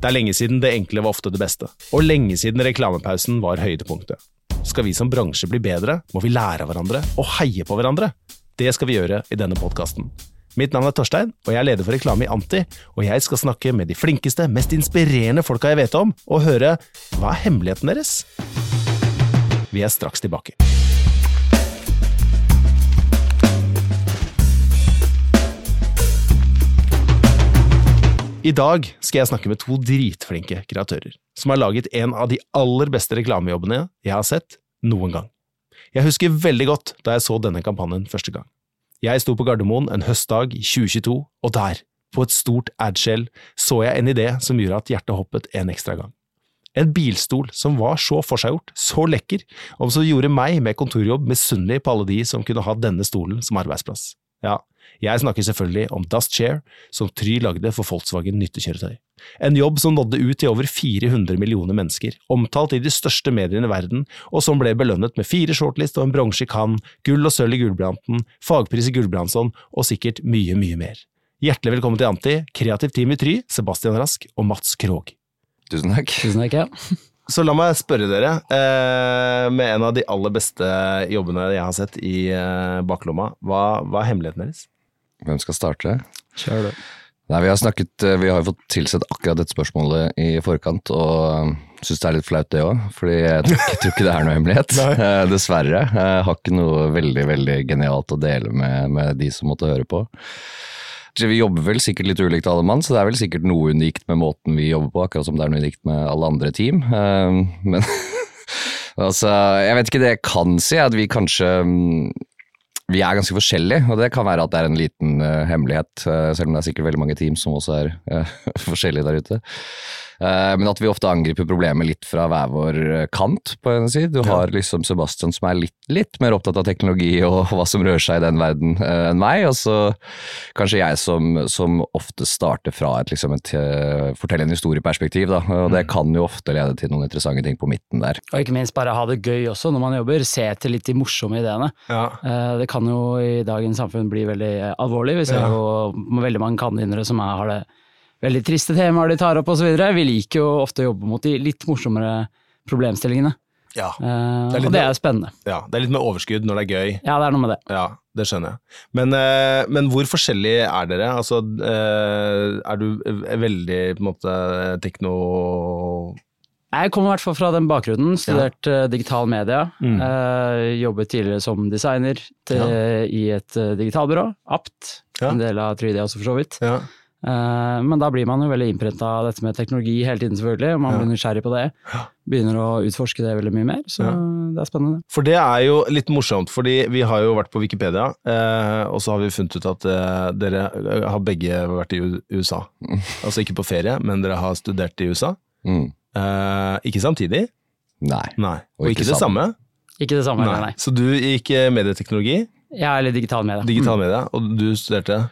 Det er lenge siden det enkle var ofte det beste, og lenge siden reklamepausen var høydepunktet. Skal vi som bransje bli bedre, må vi lære av hverandre og heie på hverandre. Det skal vi gjøre i denne podkasten. Mitt navn er Torstein, og jeg er leder for reklame i Anti. Og jeg skal snakke med de flinkeste, mest inspirerende folka jeg vet om, og høre hva er hemmeligheten deres? Vi er straks tilbake. I dag skal jeg snakke med to dritflinke kreatører, som har laget en av de aller beste reklamejobbene jeg har sett noen gang. Jeg husker veldig godt da jeg så denne kampanjen første gang. Jeg sto på Gardermoen en høstdag i 2022, og der, på et stort adshell, så jeg en idé som gjorde at hjertet hoppet en ekstra gang. En bilstol som var så forseggjort, så lekker, og som gjorde meg med kontorjobb misunnelig på alle de som kunne ha denne stolen som arbeidsplass. Ja, jeg snakker selvfølgelig om Dust Chair, som Try lagde for Volkswagen nyttekjøretøy. En jobb som nådde ut til over 400 millioner mennesker, omtalt i de største mediene i verden, og som ble belønnet med fire shortlist og en bronse i Cannes, gull og sølv i Gullbranten, fagpris i Gullbrandsson og sikkert mye, mye mer. Hjertelig velkommen til Anti, kreativt team i Try, Sebastian Rask og Mats Krogh. Tusen takk. Tusen takk, ja. Så la meg spørre dere, eh, med en av de aller beste jobbene jeg har sett i eh, baklomma, hva, hva er hemmeligheten deres? Hvem skal starte? Kjør det. Nei, Vi har snakket, eh, vi har jo fått tilsett akkurat dette spørsmålet i forkant, og syns det er litt flaut det òg. Fordi jeg tror, jeg tror ikke det er noe hemmelighet. Eh, Dessverre. Jeg har ikke noe veldig veldig genialt å dele med, med de som måtte høre på. Vi jobber vel sikkert litt ulikt alle mann, så det er vel sikkert noe unikt med måten vi jobber på, akkurat som det er noe unikt med alle andre team. Eh, Men altså, jeg vet ikke det jeg kan si, at vi kanskje vi er ganske forskjellige, og det kan være at det er en liten uh, hemmelighet, uh, selv om det er sikkert veldig mange team som også er uh, forskjellige der ute. Men at vi ofte angriper problemet litt fra hver vår kant, på en side. Du har liksom Sebastian som er litt, litt, mer opptatt av teknologi og hva som rører seg i den verden enn meg, og så kanskje jeg som, som ofte starter fra et, liksom et fortelle en historieperspektiv, da. og det kan jo ofte lede til noen interessante ting på midten der. Og ikke minst bare ha det gøy også når man jobber, se etter litt de morsomme ideene. Ja. det kan jo i dagens samfunn bli veldig alvorlig. Vi ser Ja. jo veldig mange kandidater som er, har det veldig triste temaer de tar opp osv. Vi liker jo ofte å jobbe mot de litt morsommere problemstillingene. Ja. Eh, Det er litt og det er jo spennende. ja. Det er litt med overskudd når det er gøy. Ja, det er noe med det. Ja, det skjønner jeg. Men, eh, men hvor forskjellig er dere? Altså, eh, er du veldig på en måte tekno... Jeg kommer i hvert fall fra den bakgrunnen. Studert ja. digital media. Mm. Jobbet tidligere som designer til, i et digitalbyrå, Apt. Ja. En del av 3D også, for så vidt. Eh, men da blir man jo veldig innprenta av dette med teknologi hele tiden, selvfølgelig. og Man blir nysgjerrig på det. Begynner å utforske det veldig mye mer, så Ja. det er spennende. For det er jo litt morsomt, fordi vi har jo vært på Wikipedia, eh, og så har vi funnet ut at eh, dere har begge vært i USA. Altså ikke på ferie, men dere har studert i USA. Mm. Eh, ikke samtidig, Nei. nei. Og, Og ikke, ikke det samme. Ikke det samme, Nei. nei. Så du gikk medieteknologi, Ja, eller digital media. digital media, og du studerte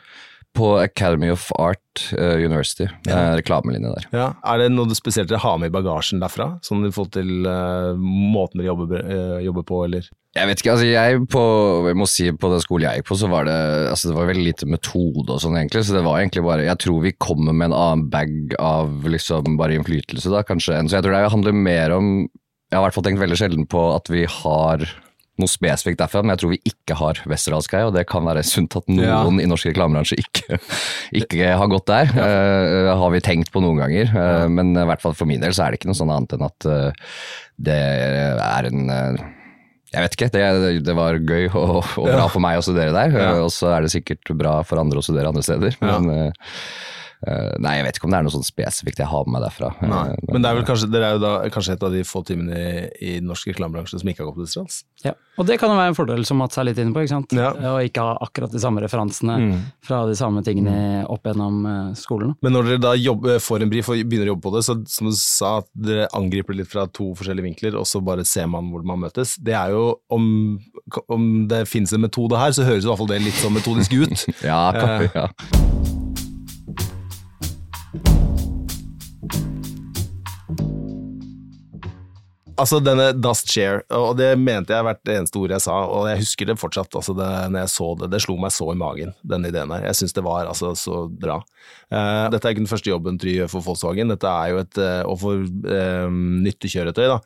På Academy of Art eh, University, Ja. eh, reklamelinje der. Ja, Er det noe spesielt dere har med i bagasjen derfra? Sånn i forhold til uh, måten dere jobber, uh, jobber på, eller? Jeg vet ikke, altså jeg på, jeg må si på den skolen jeg gikk på, så var det, altså det var veldig lite metode og sånn egentlig, så det var egentlig bare, jeg tror vi kommer med en annen bag av liksom bare innflytelse da, kanskje, så jeg tror det handler mer om, jeg har i hvert fall tenkt veldig sjelden på at vi har noe spesifikt derfra, men jeg tror vi ikke har Westerdals og det kan være sunt at noen i norsk reklamebransje ikke, ikke har gått der, Eh, har vi tenkt på noen ganger, Eh, men i hvert fall for min del så er det ikke noe sånn annet enn at uh, det er en jeg vet ikke, det, det var gøy og, og bra Ja. for meg å studere der. Ja. Og så er det sikkert bra for andre å studere andre steder. Ja. Men nei, jeg vet ikke om det er noe sånn spesifikt jeg har med meg derfra. Nei. Eh, Men det er vel kanskje, dere er jo da kanskje et av de få timene i, i norsk reklamebransje som ikke har gått på distrans Ja. Og det kan jo være en fordel som Mats er litt inne på, ikke sant? Ja. Å ikke ha akkurat de samme referansene Mm. fra de samme tingene opp gjennom eh, skolen. Men når dere da jobber, får en brief og begynner å jobbe på det, så som du sa, at dere angriper det litt fra to forskjellige vinkler, og så bare ser man hvor man møtes. Det er jo, om, om det finnes en metode her, så høres i hvert fall det litt sånn metodisk ut. Ja, kan, Eh. ja. Altså denne Dust Share, og det mente jeg hvert eneste ord jeg sa, og jeg husker det fortsatt. altså det, når jeg så det, det slo meg så i magen, den ideen her. Jeg syns det var altså så bra. Uh, dette er ikke den første jobben Try gjør for Volkswagen, dette er jo et uh, og for uh, nyttekjøretøy, da,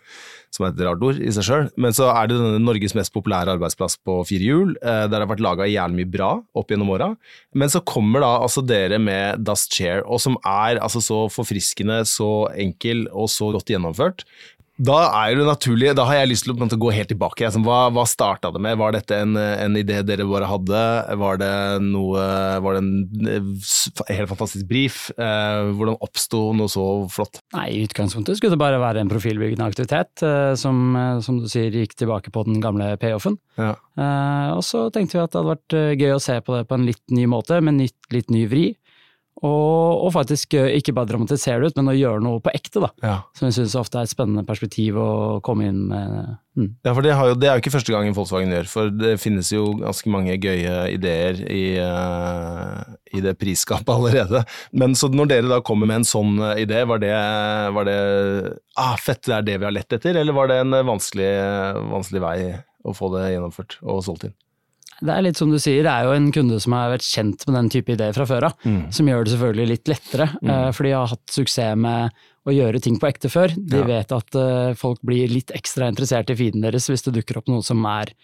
som er et rart ord i seg sjøl. Men så er det denne Norges mest populære arbeidsplass på fire hjul, der det har vært laga jævlig mye bra opp gjennom åra. Men så kommer da altså dere med Dust Chair, og som er altså så forfriskende, så enkel og så godt gjennomført. Da er det naturlig, da har jeg lyst til å gå helt tilbake. Altså, hva hva starta det med? Var dette en, en, idé dere bare hadde? Var det noe Var det en helt fantastisk brief? Eh, hvordan oppsto noe så flott? Nei, I utgangspunktet skulle det bare være en profilbyggende aktivitet, eh, som, eh, som, du sier gikk tilbake på den gamle payoffen. Ja. Eh, og så tenkte vi at det hadde vært eh, gøy å se på det på en litt ny måte, med en litt ny vri. Og, og, faktisk eh, ikke bare dramatisere det ut, men å gjøre noe på ekte, da. Ja. Som jeg syns ofte er et spennende perspektiv å komme inn med. Mm. Ja, for det, jo, det, er jo ikke første gangen Volkswagen gjør, for det finnes jo ganske mange gøye ideer i, uh, i det prisskapet allerede. Men så når dere da kommer med en sånn eh, idé, var det, var det ah, fett, det er det vi har lett etter, eller var det en vanskelig, vanskelig vei å få det gjennomført og solgt inn? Det er litt som du sier, det er jo en kunde som har vært kjent med den type ideer fra før av, mm. som gjør det selvfølgelig litt lettere. Mm. Uh, for de har hatt suksess med å gjøre ting på ekte før. De ja. vet at uh, folk blir litt ekstra interessert i feeden deres hvis det dukker opp noe som er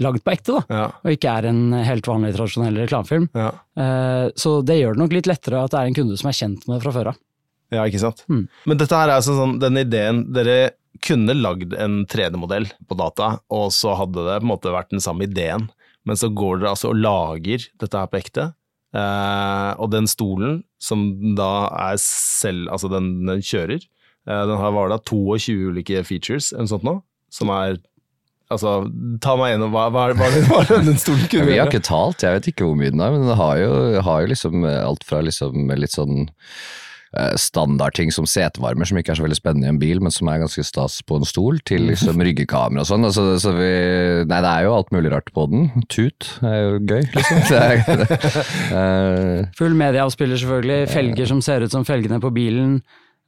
lagd på ekte, da, ja. og ikke er en helt vanlig tradisjonell reklamefilm. Ja. Uh, så det gjør det nok litt lettere at det er en kunde som er kjent med det fra før av. Ja, ikke sant. Mm. Men dette her er altså sånn, den ideen Dere kunne lagd en 3D-modell på data, og så hadde det på en måte vært den samme ideen. Men så går dere altså og lager dette her på ekte. Eh, og den stolen, som da er selv Altså, den, den kjører. Eh, den har var da 22 ulike features, eller noe sånt nå, som er Altså, ta meg gjennom hva, hva, hva, hva den stolen kunne gjøre. Vi har ikke talt, jeg vet ikke hvor mye den er, men den har jo, har jo liksom alt fra liksom litt sånn standardting som setevarmer, som ikke er så veldig spennende i en bil, men som er ganske stas på en stol, til liksom ryggekamera og sånn. Altså, så vi, nei, det er jo alt mulig rart på den. Tut er jo gøy, liksom. Er, uh, Full medieavspiller, selvfølgelig. Felger som ser ut som felgene på bilen.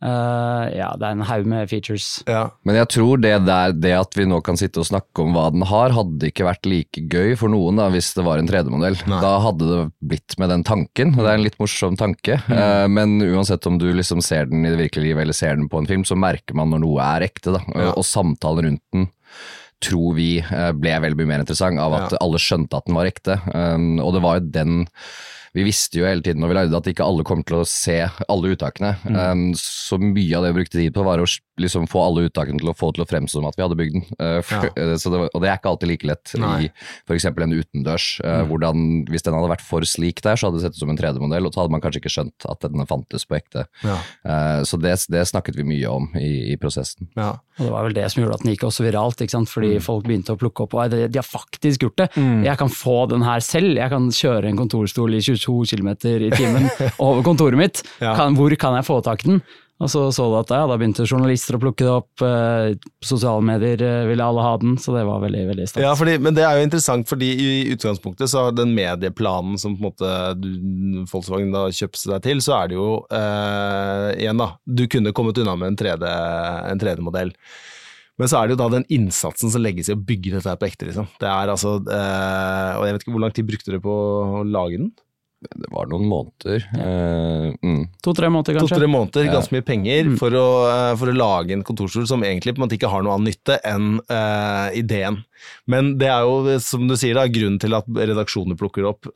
Uh, ja, det er en haug med features. Ja. Men jeg tror det der, det at vi nå kan sitte og snakke om hva den har, hadde ikke vært like gøy for noen da, hvis det var en 3D-modell. Da hadde det blitt med den tanken, og det er en litt morsom tanke. Mm. Uh, men uansett om du liksom ser den i det virkelige livet eller ser den på en film, så merker man når noe er ekte. Da. Ja. Og samtalen rundt den tror vi uh, ble veldig mye mer interessant av at ja. alle skjønte at den var ekte. Um, og det var jo den vi visste jo hele tiden når vi lagde det at ikke alle kom til å se alle uttakene. Mm. Um, så mye av det vi brukte tid på var å liksom få alle uttakene til å få til å fremstå som at vi hadde bygd den. Uh, for, ja. uh, det, og det er ikke alltid like lett Nei. i f.eks. en utendørs. Uh, mm. hvordan, hvis den hadde vært for slik der, så hadde det sett ut som en 3D-modell, og så hadde man kanskje ikke skjønt at den fantes på ekte. Ja. så det, det, snakket vi mye om i, i prosessen. Ja. Og det var vel det som gjorde at den gikk også viralt, fordi mm. folk begynte å plukke opp og de, de har faktisk gjort det. Mm. Jeg kan få den her selv, jeg kan kjøre en kontorstol i 22 km i timen over kontoret mitt. Ja. Kan, hvor kan jeg få tak i den? Og så så du at ja, da begynte journalister å plukke det opp, eh, sosiale medier eh, ville alle ha den, så det var veldig veldig stas. Ja, fordi, men det er jo interessant, fordi i utgangspunktet så har den medieplanen som på en måte du, Volkswagen da kjøpte deg til, så er det jo eh, igjen da, du kunne kommet unna med en 3D-modell. Men så er det jo da den innsatsen som legges i å bygge dette her på ekte, liksom. Det er altså, eh, og jeg vet ikke Hvor lang tid brukte dere på å lage den? Det var noen måneder. Ja. Uh, mm. To-tre måneder, kanskje? To-tre måneder, ja. Ganske mye penger mm. for, å, uh, for, å, lage en kontorstol som egentlig på en måte ikke har noe annen nytte enn uh, ideen. Men det er jo, som du sier, da, grunnen til at redaksjoner plukker opp.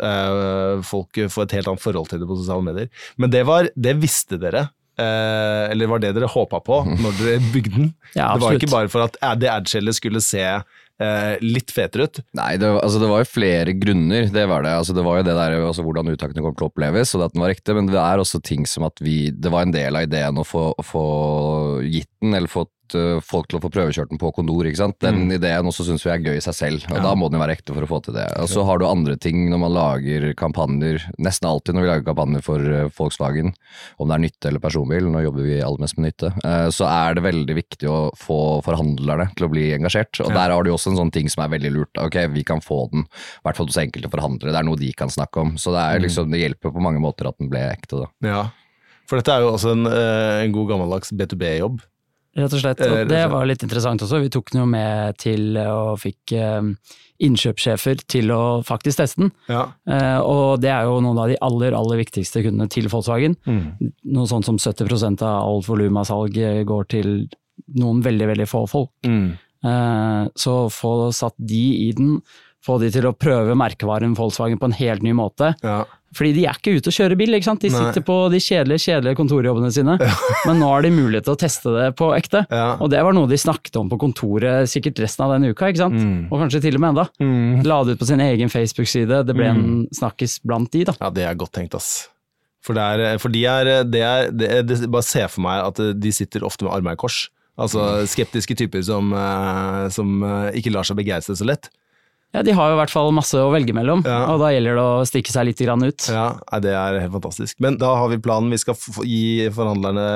folk får et helt annet forhold til det på sosiale medier. Men det, var, det visste dere. eller var det dere håpa på når dere bygde den? Ja, det var ikke bare for at det adskjellet skulle se eh, litt fetere ut. Nei, det, altså, det, var jo flere grunner. Det var det. Altså, det var jo det der altså, hvordan uttakene kommer til å oppleves, og at den var riktig. Men det er også ting som at vi Det var en del av ideen å få, få gitt den, eller fått uh, folk til å få prøvekjørt den på kondor. ikke sant? Den mm. ideen også syns vi er gøy i seg selv, og ja. da må den jo være ekte for å få til det. Og så har du andre ting når man lager kampanjer, nesten alltid når vi lager kampanjer for uh, Volkswagen, om det er nytte eller personbil, nå jobber vi aller mest med nytte, uh, så er det veldig viktig å få forhandlerne til å bli engasjert. Og ja. der har du også en sånn ting som er veldig lurt. Ok, vi kan få den, i hvert fall hos enkelte forhandlere, det er noe de kan snakke om. Så det, er, mm. liksom, det hjelper på mange måter at den ble ekte, da. Ja, for dette er jo også en, en god gammeldags B2B-jobb. Rett og slett. Og det var litt interessant også. Vi tok den jo med til og fikk innkjøpssjefer til å faktisk teste den. Ja. Og det er jo noen av de aller, aller viktigste kundene til Volkswagen. Mm. Noe sånt som 70% av alt volum av salg går til noen veldig, veldig få folk. Mm. Så få satt de i den, få de til å prøve merkevaren Volkswagen på en helt ny måte. Ja. Fordi de er ikke ute og kjører bil, ikke sant? de sitter Nei. på de kjedelige kjedelige kontorjobbene sine. Ja. Men nå har de mulighet til å teste det på ekte. Ja. Og det var noe de snakket om på kontoret sikkert resten av den uka, ikke sant? Mm. og kanskje til og med enda. Mm. La det ut på sin egen Facebook-side, det ble mm. en snakkis blant de, da. Ja, det er godt tenkt, ass. For, det er, for de er, det er det, det, Bare se for meg at de sitter ofte med armene i kors. Altså skeptiske typer som, eh, som eh, ikke lar seg begeistre så lett. Ja, De har jo i hvert fall masse å velge mellom, ja. og da gjelder det å stikke seg litt ut. Ja, Det er helt fantastisk. Men da har vi planen. Vi skal gi forhandlerne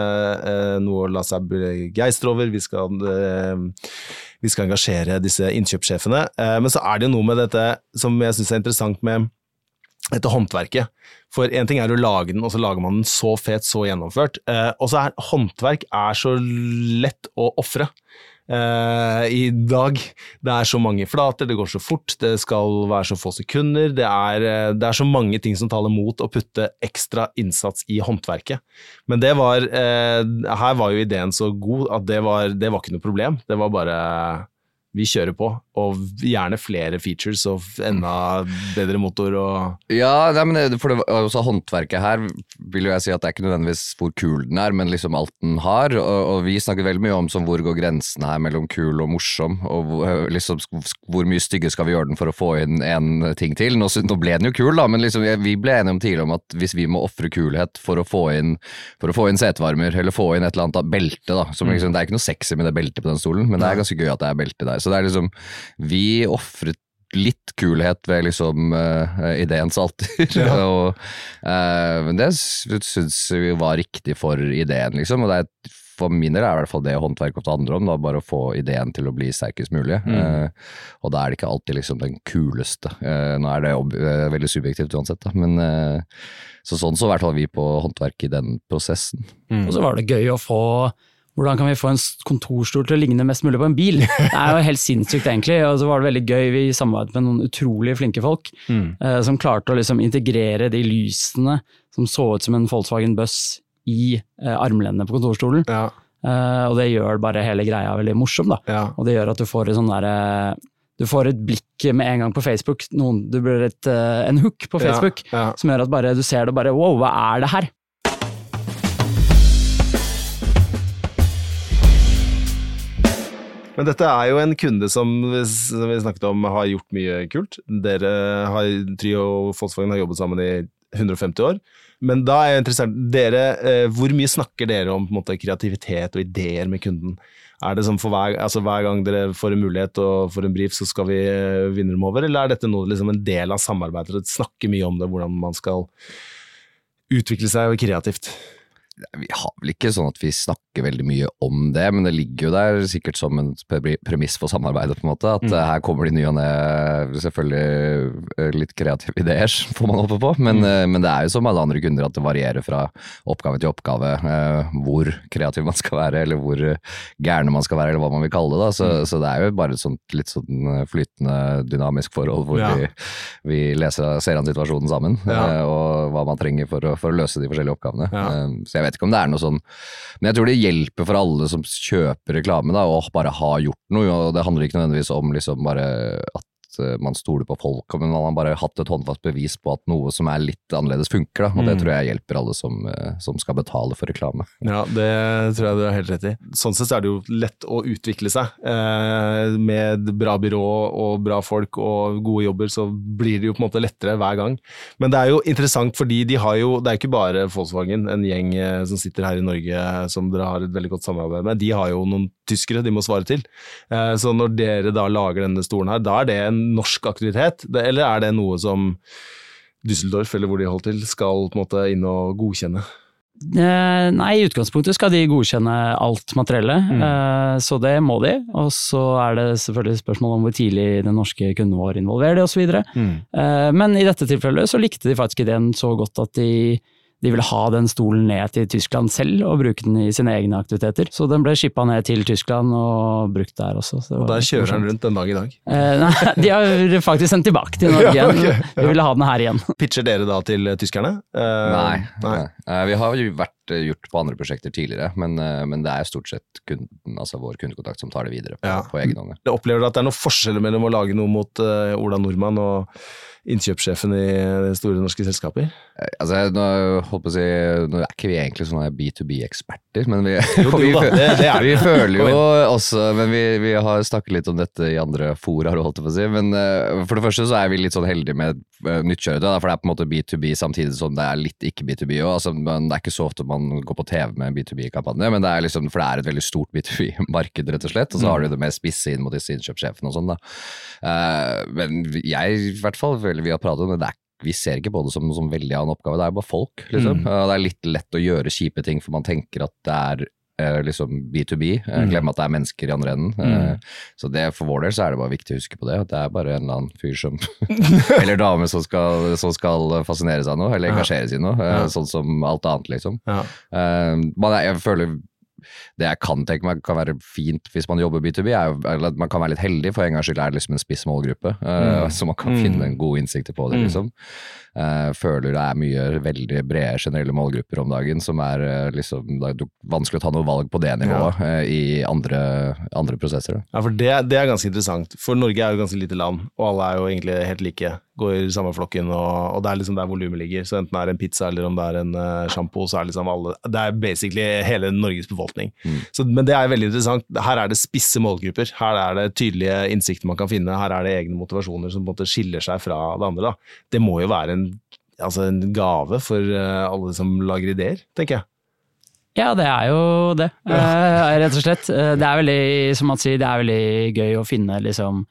eh, noe å la seg begeistre over. Vi skal, eh, vi skal, engasjere disse innkjøpssjefene. Eh, men så er det jo noe med dette som jeg syns er interessant med dette håndverket. For én ting er å lage den, og så lager man den så fet, så gjennomført. Eh, og så er håndverk er så lett å ofre uh, i dag. Det er så mange flater, det går så fort, det skal være så få sekunder. Det er, eh, det er så mange ting som taler mot å putte ekstra innsats i håndverket. Men det var uh, Her var jo ideen så god at det var, det var ikke noe problem. Det var bare vi kjører på, og gjerne flere features og enda bedre motor og Ja, nei, men for det, også håndverket her vil jo jeg si at det er ikke nødvendigvis hvor kul den er, men liksom alt den har. Og, og vi snakker veldig mye om som hvor går grensen her mellom kul og morsom, og liksom hvor mye stygge skal vi gjøre den for å få inn en ting til. Nå, nå ble den jo kul, da, men liksom, vi ble enige om tidligere om at hvis vi må ofre kulhet for å få inn for å få inn setevarmer, eller få inn et eller annet belte, da, som mm. liksom, det er ikke noe sexy med det beltet på den stolen, men det er ganske gøy at det er belte der. Så det er liksom Vi ofret litt kulhet ved liksom uh, ideens alter. Ja. og, uh, men det syns vi var riktig for ideen, liksom. Og det er, for min del er i hvert fall det håndverk ofte handler om, da, bare å få ideen til å bli sterkest mulig. Mm. Uh, og da er det ikke alltid liksom den kuleste. nå er det veldig subjektivt uansett, da. men så sånn så i hvert fall vi på håndverk i den prosessen. Mm. Og så var det gøy å få hvordan kan vi få en kontorstol til å ligne mest mulig på en bil? Det er jo helt sinnssykt, egentlig. Og så var det veldig gøy, vi samarbeidet med noen utrolig flinke folk mm. eh, som klarte å liksom integrere de lysene som så ut som en Volkswagen Buss i eh, armlenene på kontorstolen. Ja. Eh, og det gjør bare hele greia veldig morsom, da. Ja. Og det gjør at du får et sånn derre du får et blikk med en gang på Facebook, noen, du blir et, en hook på Facebook, ja, ja. som gjør at bare, du ser det og bare wow, hva er det her? Men dette er jo en kunde som, som vi snakket om har gjort mye kult. Dere har, Trio og Volkswagen har jobbet sammen i 150 år. Men da er jeg interessert, dere, eh, hvor mye snakker dere om måte, kreativitet og ideer med kunden? Er det som for hver, altså hver, gang dere får en mulighet og får en brief, så skal vi eh, vinne dem over, eller er dette noe, liksom en del av samarbeidet? Snakke mye om det, hvordan man skal utvikle seg kreativt? Vi har vel ikke sånn at vi snakker veldig mye om det, men det ligger jo der sikkert som en premiss for samarbeidet, på en måte. At mm. Eh, her kommer de nye og ned selvfølgelig eh, litt kreative ideer, får man håpe på. Men, mm. Eh, men, det er jo som alle andre kunder at det varierer fra oppgave til oppgave hvor kreativ man skal være, eller hvor gærne man skal være, eller hva man vil kalle det. Da. Så, mm. så det er jo bare et sånt litt sånn flytende, dynamisk forhold hvor ja. vi, vi, leser, ser an situasjonen sammen, ja. og hva man trenger for å, for å, løse de forskjellige oppgavene. Ja. Så jeg vet ikke om det er noe sånn Men jeg tror det hjelper for alle som kjøper reklame, da, å bare ha gjort noe. og Det handler ikke nødvendigvis om liksom bare at Eh, man stoler på folk, men man har bare hatt et håndfast bevis på at noe som er litt annerledes, funker. Da. Og det mm. tror jeg hjelper alle som, eh, som, skal betale for reklame. Ja, det tror jeg du har helt rett i. Sånn sett er det jo lett å utvikle seg. Eh, med bra byrå og bra folk og gode jobber, så blir det jo på en måte lettere hver gang. Men det er jo interessant fordi de har jo, det er ikke bare Volkswagen, en gjeng som sitter her i Norge som dere har et veldig godt samarbeid med, de har jo noen tyskere de må svare til. Eh, så når dere da lager denne stolen her, da er det en norsk aktivitet, eller er det noe som Düsseldorf, eller hvor de holder til, skal på en måte inn og godkjenne? Eh, nei, i utgangspunktet skal de godkjenne alt materiellet, mm. Eh, så det må de. Og så er det selvfølgelig spørsmål om hvor tidlig den norske kunden vår involverer det osv. Mm. Men i dette tilfellet så likte de faktisk ideen så godt at de de ville ha den stolen ned til Tyskland selv og bruke den i sine egne aktiviteter. Så den ble shippa ned til Tyskland og brukt der også. og der kjører den rundt den dag i dag? Eh, nei, de har faktisk sendt tilbake til Norge igjen. ja, okay. Vi ville ha den her igjen. Pitcher dere da til tyskerne? Eh, nei. nei. nei. Vi har jo vært gjort på andre prosjekter tidligere, men, men det er stort sett kunden, altså vår kundekontakt som tar det videre på, ja. på egen hånd. Opplever du at det er noen forskjeller mellom å lage noe mot uh, Ola Nordmann og innkjøpssjefen i store norske selskaper? Eh, altså, nå, holdt på å si, nå er ikke vi egentlig sånne B2B-eksperter, men vi, jo, vi, det, det vi føler jo også Men vi, vi, har snakket litt om dette i andre fora, holdt jeg på å si. Men uh, for det første så er vi litt sånn heldige med nytt kjøretøy, for det er på en måte B2B samtidig som det er litt ikke B2B òg. Altså, det er ikke så ofte man går på TV med en B2B-kampanje, men det er liksom, for det er et veldig stort B2B-marked, rett og slett. Og så har du det mer spisse inn mot disse innkjøpssjefene og sånn, da. Uh, men jeg, i hvert fall, eller vi har pratet om det, det er vi ser ikke på det som noen veldig annen oppgave, det er bare folk. liksom. Mm. Det er litt lett å gjøre kjipe ting, for man tenker at det er eh, liksom B2B. Eh, mm. Glemme at det er mennesker i andre enden. Mm. Så det, for vår del så er det bare viktig å huske på det. At det er bare en eller annen fyr som Eller dame som skal, som skal fascinere seg noe, eller engasjere seg i noe. Sånn som alt annet, liksom. Ja. Men jeg føler det jeg kan tenke meg kan være fint hvis man jobber B2B, er at man kan være litt heldig. For en gangs skyld er det liksom en spiss målgruppe, Mm. så man kan mm. finne god innsikt på det. Mm. liksom. Uh, føler det er mye veldig brede generelle målgrupper om dagen som er uh, liksom, det er vanskelig å ta noe valg på det nivået ja. i andre, andre prosesser. Da. Ja, for det, det, er ganske interessant. For Norge er jo ganske lite land, og alle er jo egentlig helt like går i samme flokken, og, og det er liksom der volumet ligger. Så enten det er en pizza eller om det er en uh, sjampo, så er liksom alle Det er basically hele Norges befolkning. Mm. Så, men det er veldig interessant. Her er det spisse målgrupper. Her er det tydelige innsikter man kan finne. Her er det egne motivasjoner som på en måte skiller seg fra det andre. Da. Det må jo være en, altså en gave for uh, alle som lager ideer, tenker jeg. Ja, det er jo det, uh, rett og slett. Det er veldig, som man sier, det er veldig gøy å finne liksom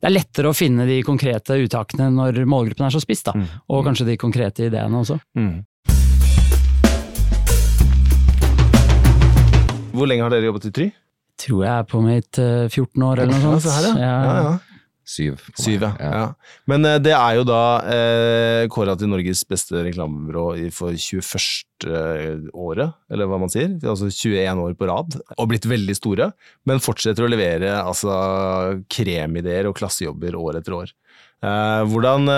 det er lettere å finne de konkrete uttakene når målgruppen er så spiss, da. Mm. Og kanskje de konkrete ideene også. Mm. Hvor lenge har dere jobbet i Try? Tror jeg er på mitt 14 eh, år eller noe sånt. Ja, ja. Ja, ja. Syv. Syv ja. ja. Men uh, det er jo da uh, kåra til Norges beste reklamebyrå for 21. Uh, året, eller hva man sier. Altså 21 år på rad. Og blitt veldig store, men fortsetter å levere altså, kremideer og klassejobber år etter år. Uh, hvordan,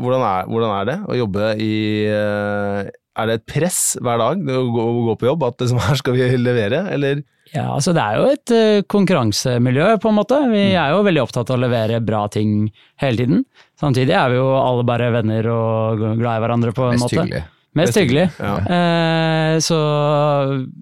hvordan, er, hvordan, er, det å jobbe i Er det et press hver dag å gå, gå på jobb, at det som her skal vi levere, eller? Ja, altså Det er jo et uh, konkurransemiljø, på en måte. Vi mm. er jo veldig opptatt av å levere bra ting hele tiden. Samtidig er vi jo alle bare venner og glad i hverandre på en Mest måte. Hyggelig. Mest hyggelig. Ja. Uh, så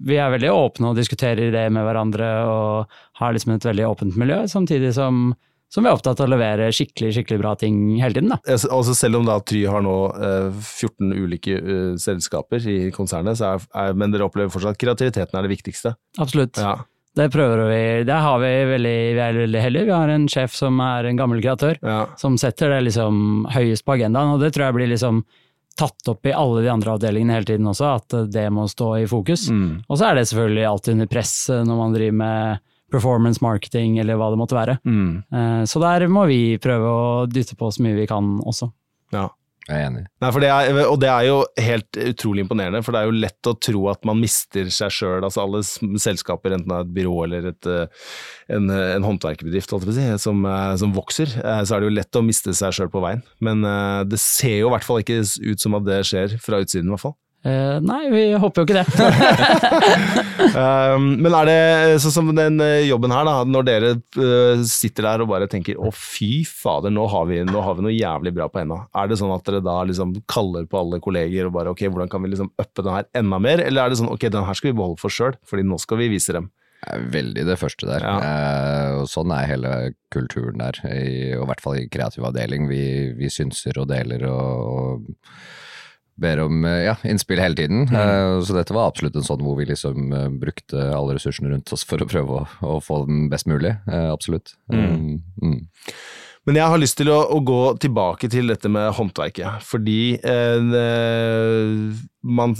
vi er veldig åpne og diskuterer det med hverandre og har liksom et veldig åpent miljø, samtidig som som vi er opptatt av å levere skikkelig skikkelig bra ting hele tiden. Da. Altså Selv om da Try har nå eh, 14 ulike uh, selskaper i konsernet, er, er, men dere opplever fortsatt at kreativiteten er det viktigste? Absolutt. Ja. Det prøver vi. Der har vi veldig, vi er veldig heldige. Vi har en sjef som er en gammel kreatør, ja. som setter det liksom høyest på agendaen. Og det tror jeg blir liksom tatt opp i alle de andre avdelingene hele tiden også, at det må stå i fokus. Mm. Og så er det selvfølgelig alltid under press eh, når man driver med performance marketing eller hva det måtte være. Mm. Eh, så der må vi prøve å dytte på så mye vi kan også. Ja. Jeg er enig. Nei, det er, og det er jo helt utrolig imponerende, for det er jo lett å tro at man mister seg sjøl. Altså alle selskaper, enten det er et byrå eller et, eh, en, en håndverkerbedrift si, som, eh, som, vokser, så er det jo lett å miste seg sjøl på veien. Men det ser jo i hvert fall ikke ut som at det skjer fra utsiden, i hvert fall. Uh, nei, vi håper jo ikke det. um, men er det sånn som den eh, jobben her, da, når dere uh, sitter der og bare tenker å fy fader, nå har, vi, nå har vi noe jævlig bra på enda. Er det sånn at dere da liksom kaller på alle kolleger og bare ok, hvordan kan vi liksom uppe den her enda mer, eller er det sånn ok, den her skal vi beholde for sjøl, fordi nå skal vi vise dem? Veldig det første der. Ja. Eh, og sånn er hele kulturen der, i, og i hvert fall i kreativ avdeling. Vi, vi synser og deler og, og ber om eh, ja, innspill hele tiden. Mm. Uh, så dette var absolutt en sånn hvor vi liksom uh, brukte alle ressursene rundt oss for å prøve å, å få den best mulig. Absolutt. Mm. Mm. Men jeg har lyst til å, å, gå tilbake til dette med håndverket. Fordi man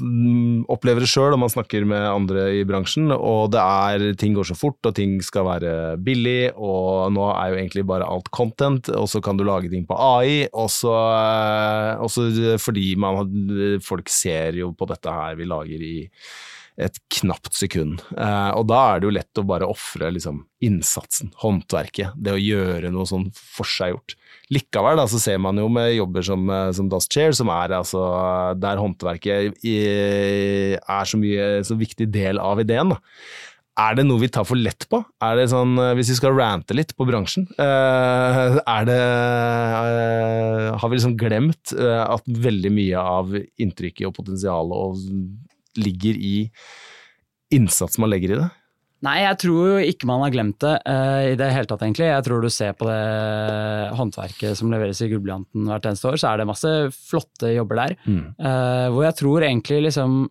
opplever det sjøl, og man snakker med andre i bransjen, og det er, ting går så fort, og ting skal være billig, og nå er jo egentlig bare alt content, og så kan du lage ting på AI, også, eh, også fordi man, folk ser jo på dette her vi lager i et knapt sekund. Eh, og da er det jo lett å bare ofre liksom, innsatsen, håndverket, det å gjøre noe sånn forseggjort. Likevel da, så ser man jo med jobber som, eh, som Dust Chair, som er altså der håndverket er så mye så viktig del av ideen. da. Er det noe vi tar for lett på? Er det sånn, eh, Hvis vi skal rante litt på bransjen, er det Har vi liksom glemt at veldig mye av inntrykket og potensialet ligger i innsats man legger i det? Nei, jeg tror ikke man har glemt det uh, i det hele tatt, egentlig. Jeg tror du ser på det håndverket som leveres i Gullblyanten hvert eneste år, så er det masse flotte jobber der. Mm. Uh, hvor jeg tror egentlig liksom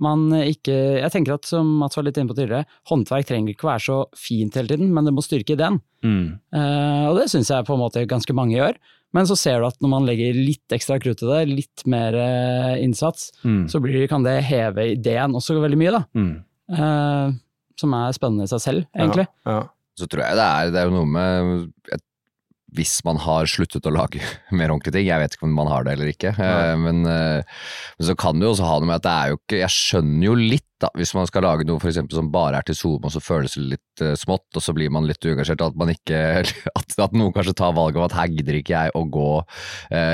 man ikke Jeg tenker at, som Mats var litt inne på tidligere, håndverk trenger ikke være så fint hele tiden, men det må styrke ideen. Mm. Uh, og det syns jeg på en måte ganske mange gjør. Men så ser du at når man legger litt ekstra krutt i det, litt mer innsats, mm. så blir, kan det heve ideen også veldig mye, da. Mm. Eh, som er spennende i seg selv, egentlig. Ja, ja. Så tror jeg det er, det er noe med et hvis man har sluttet å lage mer ordentlige ting. Jeg vet ikke om man har det eller ikke. Ja. Men, eh, men, så kan jo også ha noe med at det er jo ikke Jeg skjønner jo litt, da, hvis man skal lage noe for eksempel, som bare er til Zoom, og så føles det litt uh, smått, og så blir man litt uengasjert. At man ikke at, at, noen kanskje tar valget om at her gidder ikke jeg å gå,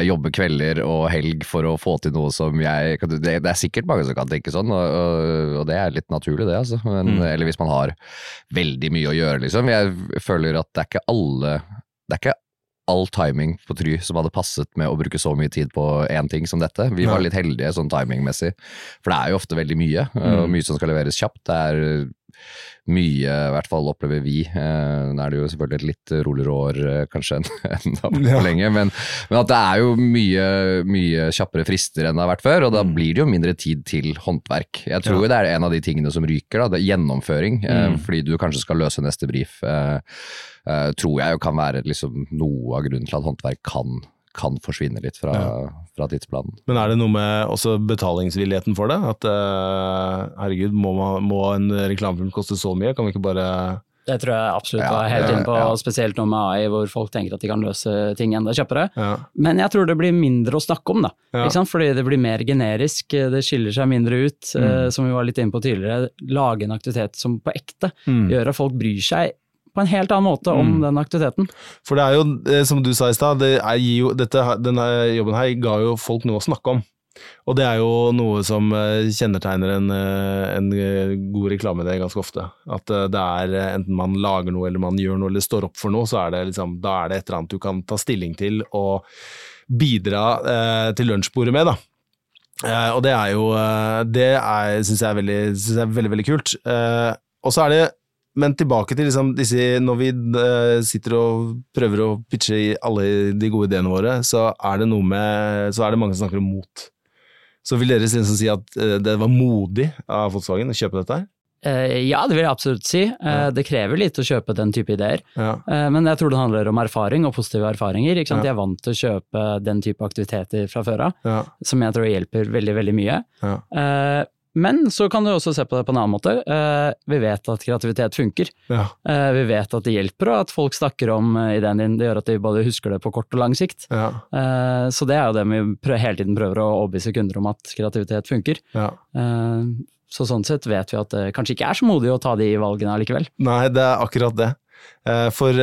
jobbe kvelder og helg for å få til noe som jeg det, det er sikkert mange som kan tenke sånn, og, og, og det er litt naturlig, det, altså. Men, mm. Eller hvis man har veldig mye å gjøre, liksom. Jeg føler at det er ikke alle det er ikke all timing på Try som hadde passet med å bruke så mye tid på én ting som dette. Vi var litt heldige sånn timingmessig, for det er jo ofte veldig mye, og mm. mye som skal leveres kjapt. Det er mye, i hvert fall opplever vi. Eh, nå er det jo selvfølgelig et litt roligere år eh, kanskje enn en for ja. lenge, men, men, at det er jo mye, mye kjappere frister enn det har vært før, og da mm. blir det jo mindre tid til håndverk. Jeg tror ja. det er en av de tingene som ryker, da, det er gjennomføring, eh, mm. fordi du kanskje skal løse neste brief. tror jeg jo kan være liksom, noe av grunnen til at håndverk kan kan forsvinne litt fra, ja. fra, tidsplanen. Men er det noe med også betalingsvilligheten for det? At uh, herregud, må, må en reklamefilm koste så mye? Kan vi ikke bare det tror jeg absolutt ja, var helt inne på, ja. spesielt nå med AI, hvor folk tenker at de kan løse ting enda kjappere. Ja. Men jeg tror det blir mindre å snakke om, da. Fordi det blir mer generisk, det skiller seg mindre ut. Mm. Uh, som vi var litt inne på tidligere, lage en aktivitet som på ekte mm. gjør at folk bryr seg på en helt annen måte om mm. den aktiviteten. For det er jo, eh, som du sa i stad, denne jobben her ga jo folk noe å snakke om. Og det er jo noe som eh, kjennetegner en, eh, en god reklameidé ganske ofte. At det er enten man lager noe eller man gjør noe eller står opp for noe, så er det, liksom, da er det et eller annet du kan ta stilling til og bidra eh, til lunsjbordet med. da. Eh, og det er jo Det syns jeg er veldig, synes jeg er veldig, veldig kult. Eh, og så er det men tilbake til liksom disse Når vi uh, sitter og prøver å pitche i alle de gode ideene våre, så er det noe med Så er det mange som snakker om mot. Så vil dere liksom si at uh, det var modig av Volkswagen å kjøpe dette her? Uh, ja, det vil jeg absolutt si. Ja. Det krever litt å kjøpe den type ideer. Ja. Men jeg tror det handler om erfaring og positive erfaringer. Ja. Jeg er vant til å kjøpe den type aktiviteter fra før av, som jeg tror hjelper veldig, veldig mye. Men så kan du også se på det på en annen måte. Eh, vi vet at kreativitet funker. Ja. Eh, vi vet at det hjelper, og at folk snakker om eh, ideen din. Det gjør at de både husker det på kort og lang sikt. Ja. Så det er jo det vi hele tiden prøver å overbevise kunder om at kreativitet funker. Ja. Så sånn sett vet vi at det kanskje ikke er så modig å ta de valgene allikevel. Nei, det er akkurat det. For,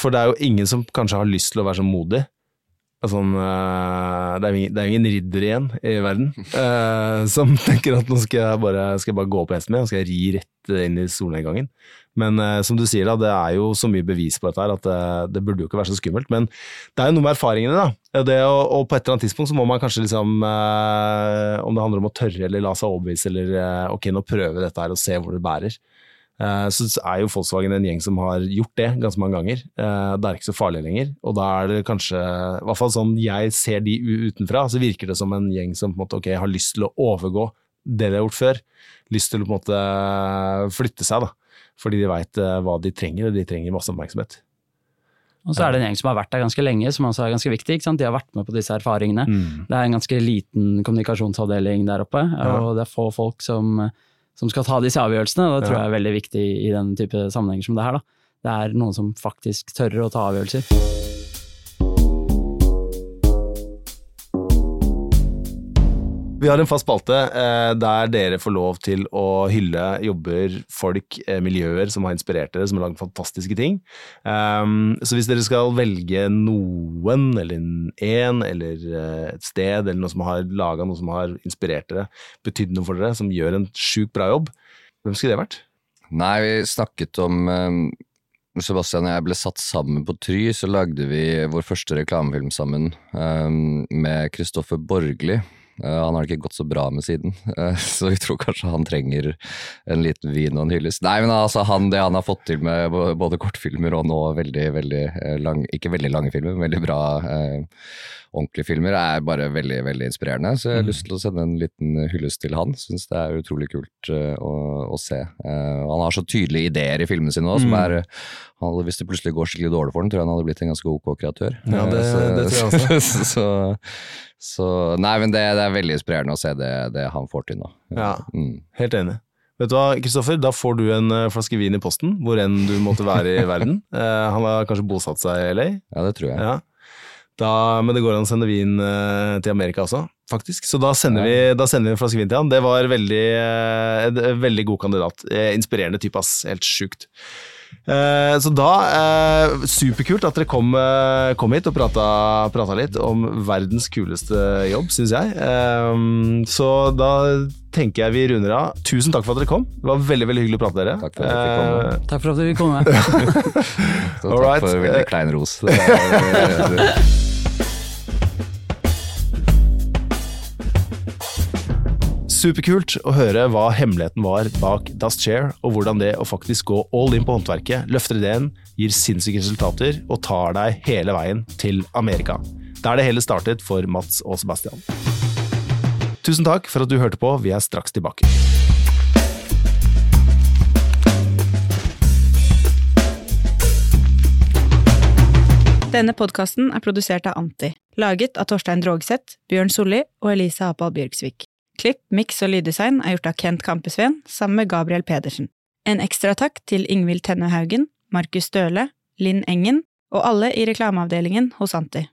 for det er jo ingen som kanskje har lyst til å være så modig. Sånn, det, er ingen, det, er ingen, ridder igjen i verden eh, som tenker at nå skal jeg bare, skal jeg bare gå på hesten min og skal jeg ri rett inn i solnedgangen. Men eh, som du sier, da, det er jo så mye bevis på dette her at det, det, burde jo ikke være så skummelt. Men det er jo noe med erfaringene, da. Det, og, og, på et eller annet tidspunkt så må man kanskje liksom eh, Om det handler om å tørre eller la seg overbevise eller ok, nå prøve dette her og se hvor det bærer. Eh, så er jo Volkswagen en gjeng som har gjort det ganske mange ganger. Eh, det er ikke så farlig lenger. Og da er det kanskje, i hvert fall sånn jeg ser de utenfra, så virker det som en gjeng som på en måte, okay, har lyst til å overgå det de har gjort før. Lyst til å på en måte flytte seg, da. Fordi de veit eh, hva de trenger, og de trenger masse oppmerksomhet. Og så er det en gjeng som har vært der ganske lenge, som også er ganske viktig. De har vært med på disse erfaringene. Mm. Det er en ganske liten kommunikasjonsavdeling der oppe, og det er få folk som, som skal ta disse avgjørelsene. Det tror jeg er veldig viktig i den type sammenhenger som det her. da. Det er noen som faktisk tør å ta avgjørelser. Vi har en fast spalte eh, der dere får lov til å hylle jobber, folk, eh, miljøer som har inspirert dere, som har lagd fantastiske ting. Um, så hvis dere skal velge noen, eller én, eller eh, et sted, eller noe som har laga noe som har inspirert dere, betydd noe for dere, som gjør en sjukt bra jobb, hvem skulle det vært? Nei, vi snakket om um, Sebastian og jeg ble satt sammen på Try, så lagde vi vår første reklamefilm sammen um, med Kristoffer Borgli. Uh, han har det ikke gått så bra med siden, uh, så vi tror kanskje han trenger en liten vin og en hyllest. Nei, men altså, han, det han har fått til med både kortfilmer og nå veldig, veldig uh, lang, ikke veldig lange filmer, men veldig bra eh, ordentlige filmer, er bare veldig, veldig inspirerende. Så jeg har lyst til å sende en liten hyllest til han. Syns det er utrolig kult å, å se. Eh, han har så tydelige ideer i filmene sine òg, som Mm. er han, Hvis det plutselig går skikkelig dårlig for ham, tror jeg han hadde blitt en ganske ok kreatør. Ja, det- det tror jeg også. så, så Nei, men det, det er veldig inspirerende å se det, det han får til nå. Ja. Mm. Helt enig. Vet du hva, Kristoffer, da får du en eh, flaske vin i posten, hvor enn du måtte være i verden. Eh, han har kanskje bosatt seg i LA. Ja, det tror jeg. Ja. Da, men det går an å sende vin eh, til Amerika også, faktisk. Så da sender, vi, da sender vi en flaske vin til han. Det var veldig, eh, en veldig god kandidat. Eh, inspirerende type, ass. Helt sjukt. Eh, så da, eh, superkult at dere kom, eh, kom hit og prata, prata litt om verdens kuleste jobb, syns jeg. Eh, så da tenker jeg vi runder av. Tusen takk for at dere kom. Det var veldig veldig hyggelig å prate med dere. Takk for at dere kom. komme. Eh, Takk for at dere kom. komme. Så takk for veldig klein ros. Superkult å høre hva hemmeligheten var bak Dust Chair, og hvordan det å faktisk gå all in på håndverket, løfter ideen, gir sinnssyke resultater og tar deg hele veien til Amerika. Der det hele startet for Mats og Sebastian. Tusen takk for at du hørte på, vi er straks tilbake. Denne podkasten er produsert av Anti, laget av Torstein Drogseth, Bjørn Solli og Elise Apal Bjørksvik. Klipp, miks og lyddesign er gjort av Kent Kampesveen sammen med Gabriel Pedersen. En ekstra takk til Ingvild Tenne Haugen, Markus Støle, Linn Engen og alle i reklameavdelingen hos Anti.